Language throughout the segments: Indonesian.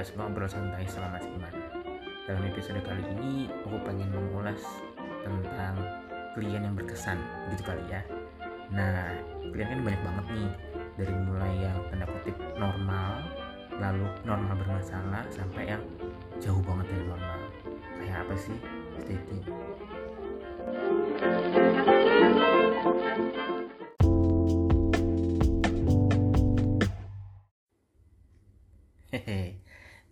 podcast ngobrol santai selama seiman. Dalam episode kali ini, aku pengen mengulas tentang klien yang berkesan, gitu kali ya. Nah, klien kan banyak banget nih, dari mulai yang tanda kutip normal, lalu normal bermasalah, sampai yang jauh banget dari normal. Kayak apa sih? Stay tune.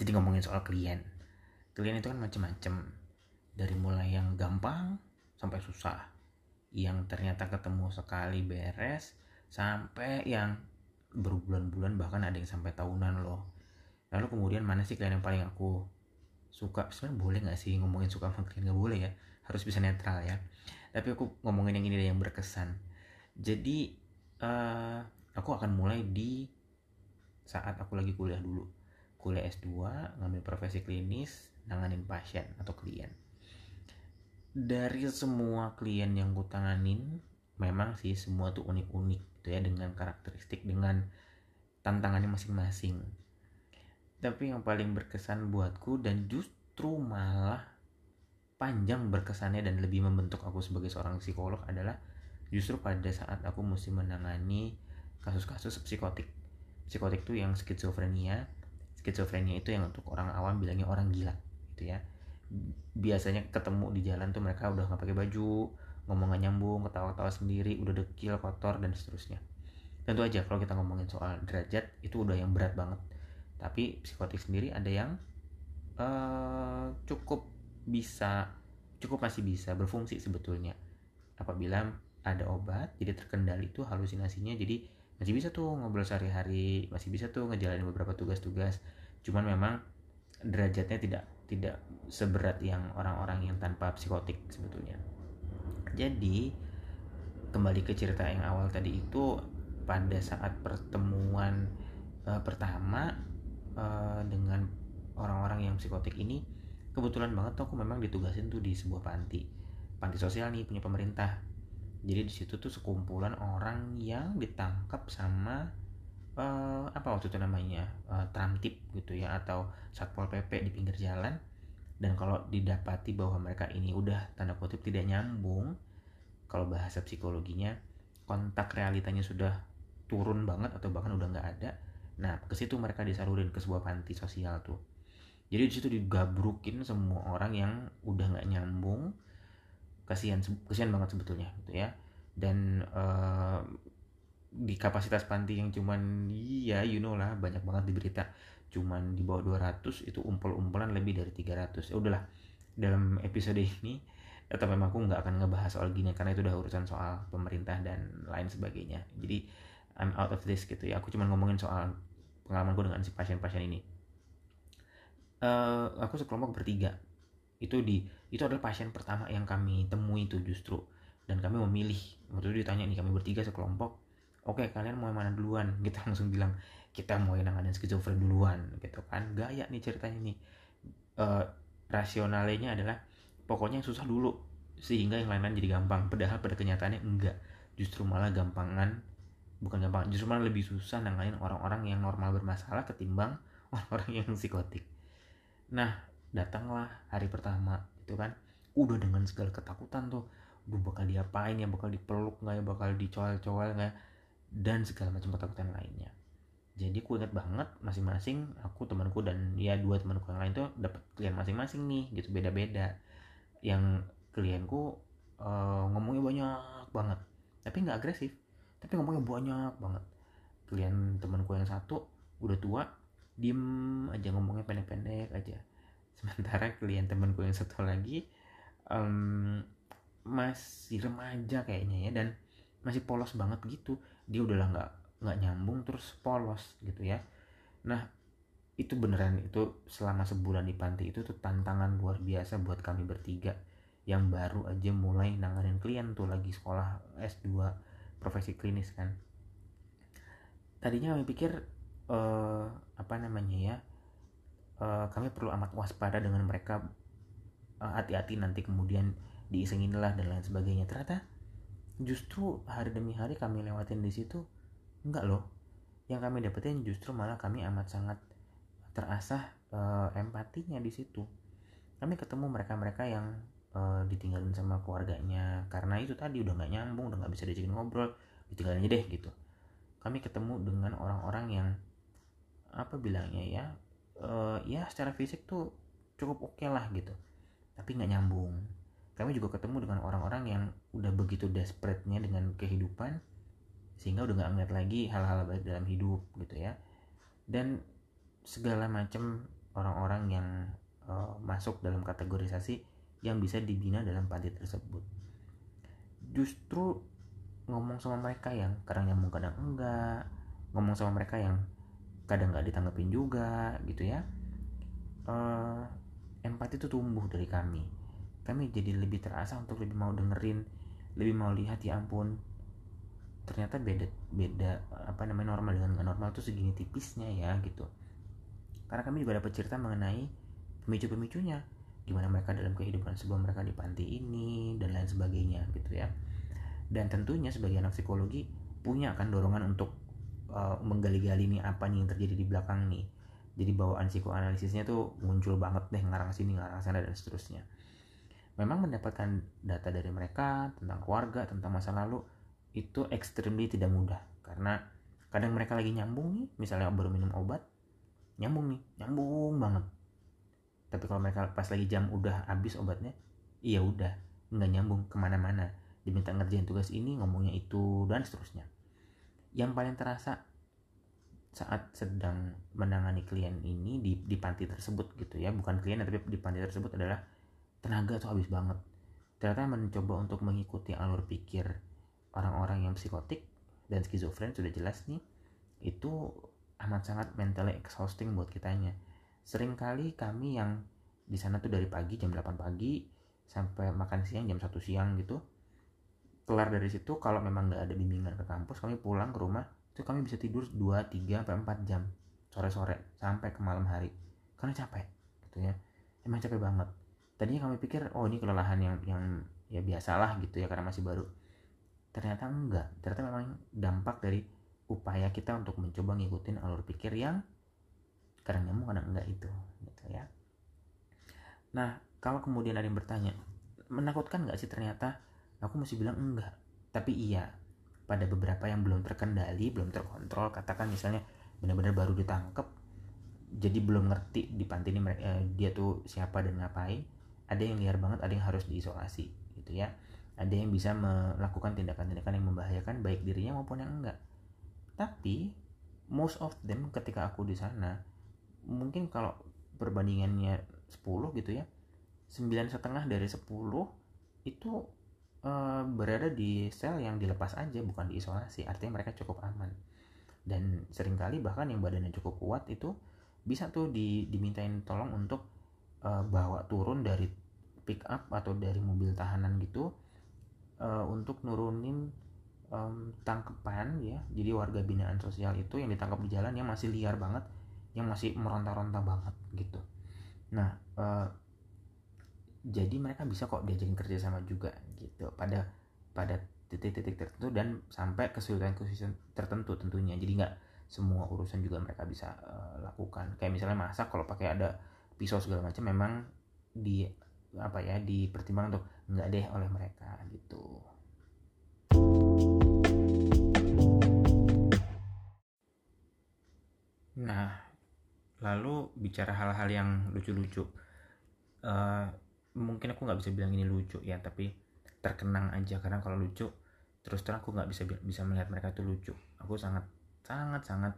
Jadi ngomongin soal klien. Klien itu kan macem-macem. Dari mulai yang gampang sampai susah. Yang ternyata ketemu sekali beres sampai yang berbulan-bulan bahkan ada yang sampai tahunan loh. Lalu kemudian mana sih klien yang paling aku suka? Sebenarnya boleh nggak sih ngomongin suka sama klien nggak boleh ya? Harus bisa netral ya. Tapi aku ngomongin yang ini deh yang berkesan. Jadi uh, aku akan mulai di saat aku lagi kuliah dulu kuliah S2 ngambil profesi klinis nanganin pasien atau klien. Dari semua klien yang ku tanganin memang sih semua tuh unik-unik gitu ya dengan karakteristik dengan tantangannya masing-masing. Tapi yang paling berkesan buatku dan justru malah panjang berkesannya dan lebih membentuk aku sebagai seorang psikolog adalah justru pada saat aku mesti menangani kasus-kasus psikotik. Psikotik tuh yang skizofrenia skizofrenia itu yang untuk orang awam bilangnya orang gila gitu ya. Biasanya ketemu di jalan tuh mereka udah nggak pakai baju ngomong nyambung ketawa-ketawa sendiri udah dekil kotor dan seterusnya. Tentu aja kalau kita ngomongin soal derajat itu udah yang berat banget. Tapi psikotik sendiri ada yang uh, cukup bisa cukup masih bisa berfungsi sebetulnya. Apabila ada obat jadi terkendali itu halusinasinya jadi masih bisa tuh ngobrol sehari-hari masih bisa tuh ngejalanin beberapa tugas-tugas. Cuman memang derajatnya tidak tidak seberat yang orang-orang yang tanpa psikotik sebetulnya. Jadi kembali ke cerita yang awal tadi itu pada saat pertemuan uh, pertama uh, dengan orang-orang yang psikotik ini kebetulan banget tuh aku memang ditugasin tuh di sebuah panti. Panti sosial nih punya pemerintah jadi di situ tuh sekumpulan orang yang ditangkap sama uh, apa waktu itu namanya uh, tramtip gitu ya atau satpol pp di pinggir jalan. Dan kalau didapati bahwa mereka ini udah tanda kutip tidak nyambung kalau bahasa psikologinya kontak realitanya sudah turun banget atau bahkan udah nggak ada nah ke situ mereka disalurin ke sebuah panti sosial tuh. Jadi di situ digabrukin semua orang yang udah nggak nyambung kasihan kasihan banget sebetulnya gitu ya. Dan uh, di kapasitas panti yang cuman iya you know lah banyak banget di berita. Cuman di bawah 200 itu umpel-umpelan lebih dari 300 ya udahlah dalam episode ini atau memang aku nggak akan ngebahas soal gini karena itu udah urusan soal pemerintah dan lain sebagainya. Jadi I'm out of this gitu ya. Aku cuma ngomongin soal pengalamanku dengan si pasien-pasien ini. Uh, aku sekelompok bertiga. Itu di itu adalah pasien pertama yang kami temui itu justru. Dan kami memilih waktu itu ditanya nih kami bertiga sekelompok oke kalian mau yang mana duluan? Kita langsung bilang kita mau yang nanganin skizofren duluan gitu kan. Gaya nih ceritanya nih. Uh, rasionalnya adalah pokoknya yang susah dulu sehingga yang lain-lain jadi gampang. Padahal pada kenyataannya enggak. Justru malah gampangan bukan gampang justru malah lebih susah nanganin orang-orang yang normal bermasalah ketimbang orang-orang yang psikotik. Nah datanglah hari pertama itu kan. Udah dengan segala ketakutan tuh gue bakal diapain ya bakal dipeluk nggak ya bakal dicoel-coel nggak ya? dan segala macam ketakutan lainnya. Jadi aku ingat banget masing-masing aku temanku dan ya dua temanku yang lain tuh dapat klien masing-masing nih gitu beda-beda. Yang klienku uh, ngomongnya banyak banget tapi nggak agresif tapi ngomongnya banyak banget. Klien temanku yang satu udah tua diem aja ngomongnya pendek-pendek aja sementara klien temanku yang satu lagi um, masih remaja kayaknya ya dan masih polos banget gitu. Dia udahlah nggak nggak nyambung terus polos gitu ya. Nah itu beneran itu selama sebulan di panti itu tuh tantangan luar biasa buat kami bertiga. Yang baru aja mulai nanganin klien tuh lagi sekolah S2 profesi klinis kan. Tadinya kami pikir uh, apa namanya ya uh, kami perlu amat waspada dengan mereka. Uh, hati-hati nanti kemudian diisengin lah dan lain sebagainya. Ternyata justru hari demi hari kami lewatin di situ enggak loh. Yang kami dapetin justru malah kami amat sangat terasah uh, empatinya di situ. Kami ketemu mereka-mereka yang uh, ditinggalin sama keluarganya. Karena itu tadi udah nggak nyambung udah nggak bisa diajakin ngobrol ditinggalin aja deh gitu. Kami ketemu dengan orang-orang yang apa bilangnya ya uh, ya secara fisik tuh cukup oke okay lah gitu. Tapi nggak nyambung. Kami juga ketemu dengan orang-orang yang udah begitu desperate-nya dengan kehidupan sehingga udah nggak ngeliat lagi hal-hal baik dalam hidup gitu ya. Dan segala macam orang-orang yang uh, masuk dalam kategorisasi yang bisa dibina dalam panti tersebut. Justru ngomong sama mereka yang kadang nyambung kadang enggak. Ngomong sama mereka yang kadang nggak ditanggepin juga gitu ya. Uh, empati itu tumbuh dari kami. Kami jadi lebih terasa untuk lebih mau dengerin lebih mau lihat ya ampun ternyata beda beda apa namanya normal dengan nggak normal tuh segini tipisnya ya gitu. Karena kami juga dapat cerita mengenai pemicu-pemicunya. Gimana mereka dalam kehidupan sebelum mereka di panti ini dan lain sebagainya gitu ya. Dan tentunya sebagai anak psikologi punya kan dorongan untuk uh, menggali-gali nih apa nih yang terjadi di belakang nih. Jadi bawaan psikoanalisisnya tuh muncul banget deh ngarang sini ngarang sana dan seterusnya. Memang mendapatkan data dari mereka tentang keluarga tentang masa lalu itu extremely tidak mudah. Karena kadang mereka lagi nyambung nih misalnya baru minum obat nyambung nih nyambung banget. Tapi kalau mereka pas lagi jam udah habis obatnya iya udah nggak nyambung ke mana-mana. Diminta ngerjain tugas ini ngomongnya itu dan seterusnya yang paling terasa saat sedang menangani klien ini di, di panti tersebut gitu ya. Bukan klien tapi di panti tersebut adalah tenaga tuh habis banget. Ternyata mencoba untuk mengikuti alur pikir orang-orang yang psikotik dan skizofren sudah jelas nih itu amat sangat mentally exhausting buat kitanya. Seringkali kami yang di sana tuh dari pagi jam 8 pagi sampai makan siang jam 1 siang gitu kelar dari situ kalau memang nggak ada bimbingan ke kampus kami pulang ke rumah itu kami bisa tidur 2, 3, sampai 4 jam sore-sore sampai ke malam hari. Karena capek gitu ya. Emang capek banget. Tadinya kami pikir oh ini kelelahan yang yang ya biasalah gitu ya karena masih baru. Ternyata enggak. Ternyata memang dampak dari upaya kita untuk mencoba ngikutin alur pikir yang kadang nyambung kadang enggak itu gitu ya. Nah kalau kemudian ada yang bertanya menakutkan nggak sih ternyata aku masih bilang enggak. Tapi iya pada beberapa yang belum terkendali belum terkontrol katakan misalnya benar-benar baru ditangkap jadi belum ngerti di panti ini eh, dia tuh siapa dan ngapain ada yang liar banget ada yang harus diisolasi gitu ya. Ada yang bisa melakukan tindakan-tindakan yang membahayakan baik dirinya maupun yang enggak. Tapi most of them ketika aku di sana mungkin kalau perbandingannya 10 gitu ya sembilan setengah dari 10 itu uh, berada di sel yang dilepas aja bukan diisolasi. Artinya mereka cukup aman. Dan sering kali bahkan yang badannya cukup kuat itu bisa tuh di, dimintain tolong untuk uh, bawa turun dari pick up atau dari mobil tahanan gitu uh, untuk nurunin um, tangkepan ya. Jadi warga binaan sosial itu yang ditangkap di jalan yang masih liar banget yang masih meronta-ronta banget gitu. Nah uh, jadi mereka bisa kok diajakin kerja sama juga gitu pada pada titik-titik tertentu dan sampai kesulitan-kesulitan tertentu tentunya. Jadi nggak semua urusan juga mereka bisa uh, lakukan. Kayak misalnya masak kalau pakai ada pisau segala macam memang di apa ya dipertimbangkan untuk nggak deh oleh mereka gitu. Nah lalu bicara hal-hal yang lucu-lucu. Uh, mungkin aku nggak bisa bilang ini lucu ya tapi terkenang aja karena kalau lucu terus terang aku nggak bisa bisa melihat mereka itu lucu. Aku sangat sangat sangat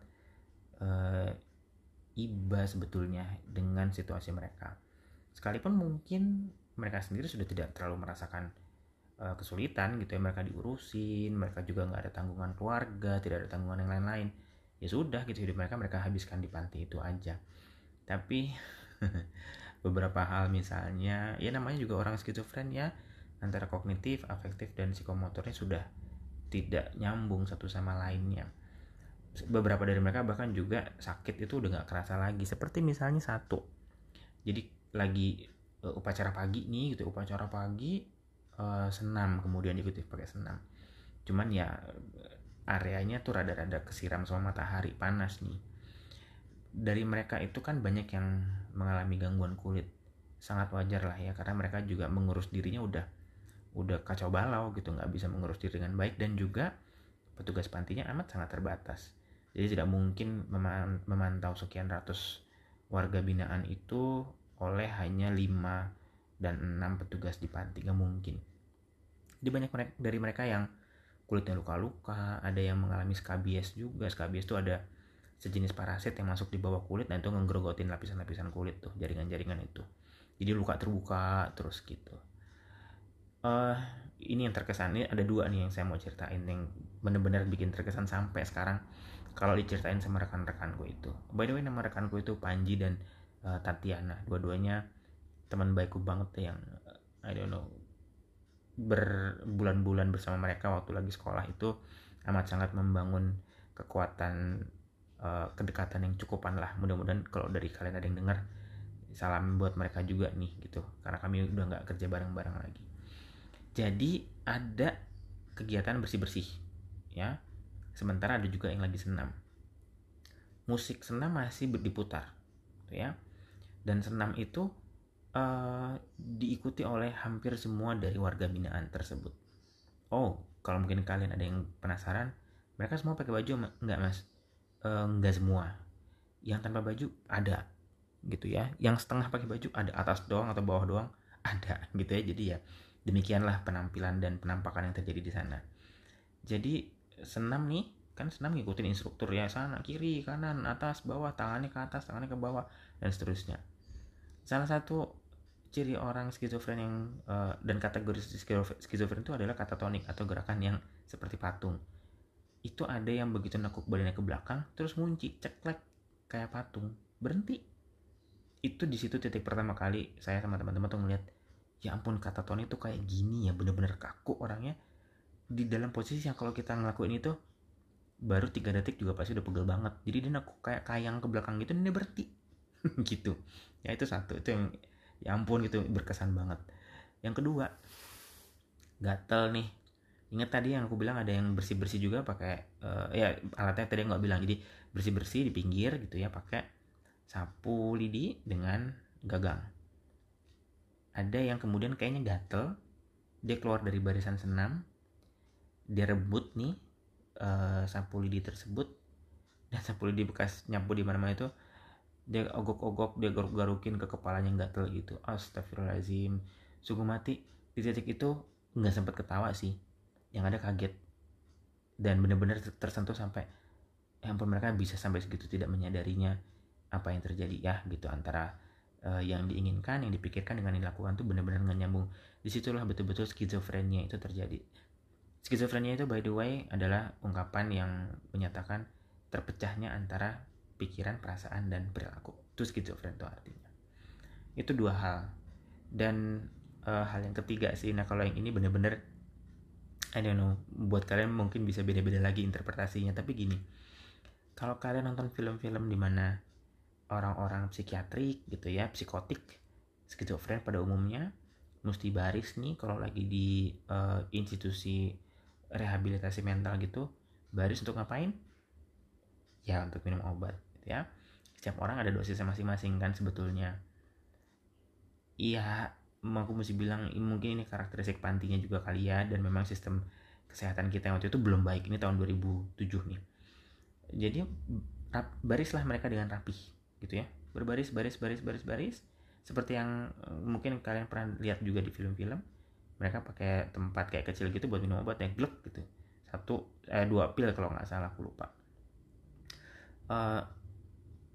uh, iba sebetulnya dengan situasi mereka. Sekalipun mungkin mereka sendiri sudah tidak terlalu merasakan uh, kesulitan gitu ya mereka diurusin mereka juga nggak ada tanggungan keluarga tidak ada tanggungan yang lain-lain. Ya sudah gitu hidup mereka mereka habiskan di panti itu aja. Tapi beberapa hal misalnya ya namanya juga orang skizofren ya antara kognitif, afektif dan psikomotornya sudah tidak nyambung satu sama lainnya. Beberapa dari mereka bahkan juga sakit itu udah nggak kerasa lagi. Seperti misalnya satu. Jadi lagi uh, upacara pagi nih gitu upacara pagi uh, senam. Kemudian diikuti pakai senam. Cuman ya areanya tuh rada-rada kesiram sama matahari panas nih. Dari mereka itu kan banyak yang mengalami gangguan kulit. Sangat wajar lah ya karena mereka juga mengurus dirinya udah udah kacau balau gitu nggak bisa mengurus diri dengan baik dan juga petugas pantinya amat sangat terbatas. Jadi tidak mungkin memantau sekian ratus warga binaan itu oleh hanya lima dan enam petugas di panti nggak mungkin. Di banyak dari mereka yang kulitnya luka-luka ada yang mengalami skabies juga. Skabies itu ada sejenis parasit yang masuk di bawah kulit nah itu ngegrogotin lapisan-lapisan kulit tuh jaringan-jaringan itu. Jadi luka terbuka terus gitu uh, ini yang terkesan ini ada dua nih yang saya mau ceritain yang bener-bener bikin terkesan sampai sekarang. Kalau diceritain sama rekan-rekanku itu. By the way nama rekanku itu Panji dan uh, Tatiana. Dua-duanya teman baikku banget yang uh, I don't know berbulan-bulan bersama mereka waktu lagi sekolah itu amat sangat membangun kekuatan uh, kedekatan yang cukupan lah. Mudah-mudahan kalau dari kalian ada yang dengar salam buat mereka juga nih gitu. Karena kami udah nggak kerja bareng-bareng lagi jadi ada kegiatan bersih-bersih ya. Sementara ada juga yang lagi senam. Musik senam masih diputar ya. Dan senam itu uh, diikuti oleh hampir semua dari warga binaan tersebut. Oh kalau mungkin kalian ada yang penasaran mereka semua pakai baju enggak mas? Uh, enggak semua. Yang tanpa baju ada gitu ya. Yang setengah pakai baju ada. Atas doang atau bawah doang ada gitu ya. Jadi ya demikianlah penampilan dan penampakan yang terjadi di sana. Jadi senam nih kan senam ngikutin instruktur ya sana kiri kanan atas bawah tangannya ke atas tangannya ke bawah dan seterusnya. Salah satu ciri orang skizofren yang uh, dan kategori skizofren itu adalah katatonik atau gerakan yang seperti patung. Itu ada yang begitu nekuk badannya ke belakang terus munci ceklek kayak patung. Berhenti. Itu di situ titik pertama kali saya sama teman-teman tuh ngeliat ya ampun kata Tony tuh kayak gini ya bener-bener kaku orangnya. Di dalam posisi yang kalau kita ngelakuin itu baru tiga detik juga pasti udah pegel banget. Jadi dia aku kayak kayang ke belakang gitu dan dia berhenti. Gitu. Ya itu satu. Itu yang ya ampun gitu berkesan banget. Yang kedua gatel nih. Ingat tadi yang aku bilang ada yang bersih bersih juga pakai uh, ya alatnya tadi nggak bilang. Jadi bersih bersih di pinggir gitu ya pakai sapu lidi dengan gagang. Ada yang kemudian kayaknya gatel, dia keluar dari barisan senam, dia rebut nih uh, sapu lidi tersebut. Dan sapu lidi bekas nyapu di mana-mana itu dia ogok-ogok dia garuk-garukin ke kepalanya gatel gitu. Astagfirullahaladzim sungguh mati. Di titik itu nggak sempat ketawa sih. Yang ada kaget. Dan benar-benar tersentuh sampai ya ampun mereka bisa sampai segitu tidak menyadarinya apa yang terjadi ya gitu antara uh, yang diinginkan yang dipikirkan dengan yang dilakukan tuh benar-benar nggak nyambung. Di situlah betul-betul skizofrenia itu terjadi. Skizofrenia itu by the way adalah ungkapan yang menyatakan terpecahnya antara pikiran perasaan dan perilaku. Itu skizofren itu artinya. Itu dua hal. Dan uh, hal yang ketiga sih nah kalau yang ini benar-benar I don't know buat kalian mungkin bisa beda-beda lagi interpretasinya. Tapi gini kalau kalian nonton film-film di mana orang-orang psikiatrik gitu ya psikotik skizofren pada umumnya mesti baris nih kalau lagi di uh, institusi rehabilitasi mental gitu baris untuk ngapain? Ya untuk minum obat gitu ya. Setiap orang ada dosisnya masing-masing kan sebetulnya. Iya aku mesti bilang mungkin ini karakteristik pantinya juga kali ya dan memang sistem kesehatan kita yang waktu itu belum baik. Ini tahun 2007 nih. Jadi barislah mereka dengan rapih gitu ya. Berbaris baris baris baris baris. Seperti yang uh, mungkin kalian pernah lihat juga di film-film mereka pakai tempat kayak kecil gitu buat minum obat yang glek gitu. Satu eh dua pil kalau nggak salah aku lupa. Uh,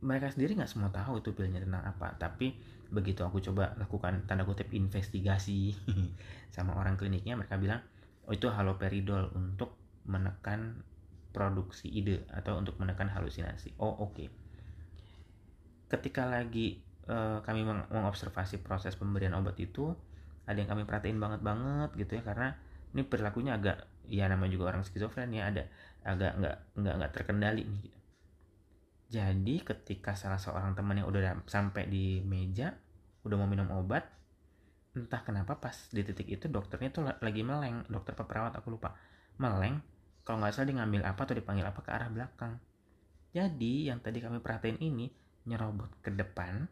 mereka sendiri nggak semua tahu itu pilnya tentang apa tapi begitu aku coba lakukan tanda kutip investigasi sama orang kliniknya mereka bilang oh itu haloperidol untuk menekan produksi ide atau untuk menekan halusinasi. Oh oke. okay ketika lagi uh, kami meng mengobservasi proses pemberian obat itu ada yang kami perhatiin banget banget gitu ya karena ini perilakunya agak ya namanya juga orang skizofren ya ada agak nggak nggak nggak terkendali nih. Gitu. jadi ketika salah seorang teman yang udah sampai di meja udah mau minum obat entah kenapa pas di titik itu dokternya tuh lagi meleng. Dokter perawat aku lupa. Meleng kalau nggak salah dia ngambil apa atau dipanggil apa ke arah belakang. Jadi yang tadi kami perhatiin ini nyerobot ke depan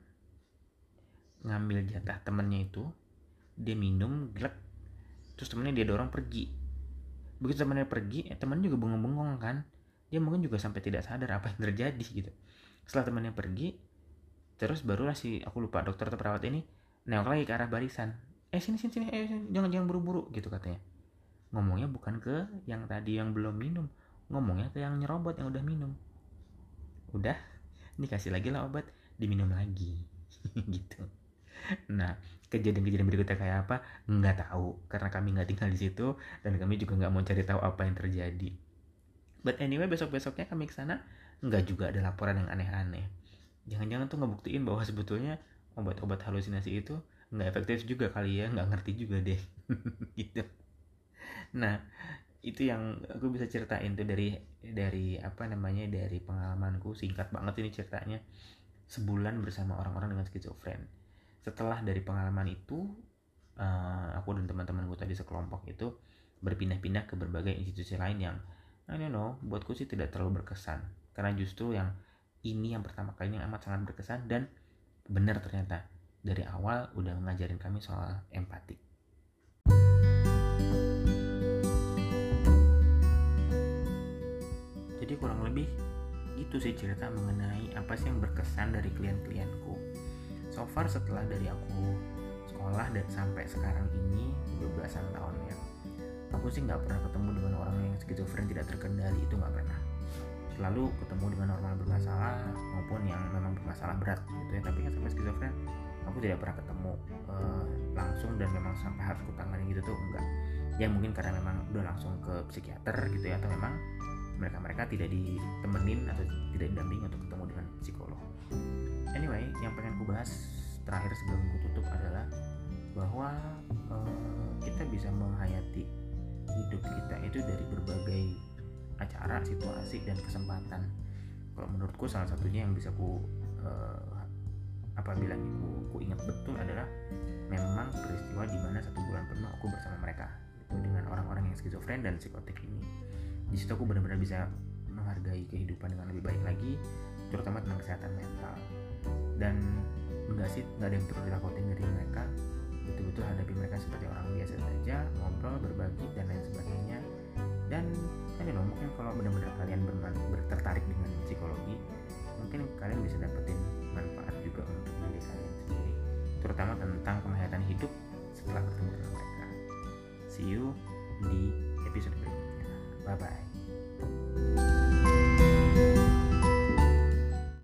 ngambil jatah temennya itu dia minum gelek terus temennya dia dorong pergi. Begitu temennya pergi eh, temennya juga bengong-bengong kan. Dia mungkin juga sampai tidak sadar apa yang terjadi gitu. Setelah temennya pergi terus barulah si aku lupa dokter atau perawat ini nengok lagi ke arah barisan. Eh sini sini sini eh sini, jangan jangan buru-buru gitu katanya. Ngomongnya bukan ke yang tadi yang belum minum ngomongnya ke yang nyerobot yang udah minum. Udah dikasih lagi lah obat diminum lagi. Gitu. Nah kejadian-kejadian berikutnya kayak apa? Nggak tahu karena kami nggak tinggal di situ dan kami juga nggak mau cari tahu apa yang terjadi. But anyway besok besoknya kami ke sana nggak juga ada laporan yang aneh-aneh. Jangan-jangan tuh ngebuktiin bahwa sebetulnya obat-obat halusinasi itu nggak efektif juga kali ya nggak ngerti juga deh. Gitu. Nah itu yang aku bisa ceritain tuh dari dari apa namanya dari pengalamanku. Singkat banget ini ceritanya. Sebulan bersama orang-orang dengan skizofren. Setelah dari pengalaman itu uh, aku dan teman-temanku tadi sekelompok itu berpindah-pindah ke berbagai institusi lain yang I don't know buatku sih tidak terlalu berkesan. Karena justru yang ini yang pertama kali ini amat sangat berkesan dan benar ternyata. Dari awal udah ngajarin kami soal empati jadi kurang lebih itu sih cerita mengenai apa sih yang berkesan dari klien-klienku. So far setelah dari aku sekolah dan sampai sekarang ini udah belasan tahun ya aku sih nggak pernah ketemu dengan orang yang skizofren tidak terkendali itu nggak pernah. Selalu ketemu dengan normal bermasalah maupun yang memang bermasalah berat gitu ya tapi yang sampai skizofren aku tidak pernah ketemu uh, langsung dan memang sampai harus kutangani gitu tuh enggak ya mungkin karena memang udah langsung ke psikiater gitu ya atau memang mereka mereka tidak ditemenin atau tidak didampingi untuk ketemu dengan psikolog anyway yang pengen ku bahas terakhir sebelum ku tutup adalah bahwa uh, kita bisa menghayati hidup kita itu dari berbagai acara, situasi dan kesempatan. Kalau menurutku salah satunya yang bisa ku uh, apa bilang ku, ku ingat betul adalah memang peristiwa di mana satu bulan penuh aku bersama mereka itu dengan orang-orang yang skizofren dan psikotik ini. Di situ aku benar-benar bisa menghargai kehidupan dengan lebih baik lagi, terutama tentang kesehatan mental. Dan enggak sih nggak ada yang perlu ditakutin dari mereka. Betul-betul hadapi mereka seperti orang biasa saja ngobrol berbagi dan lain sebagainya. Dan kan you mungkin kalau benar-benar kalian tertarik dengan psikologi mungkin kalian bisa dapetin manfaat juga untuk diri kalian sendiri. Terutama tentang penghayatan hidup setelah bertemu dengan mereka. See you di episode berikutnya 拜拜。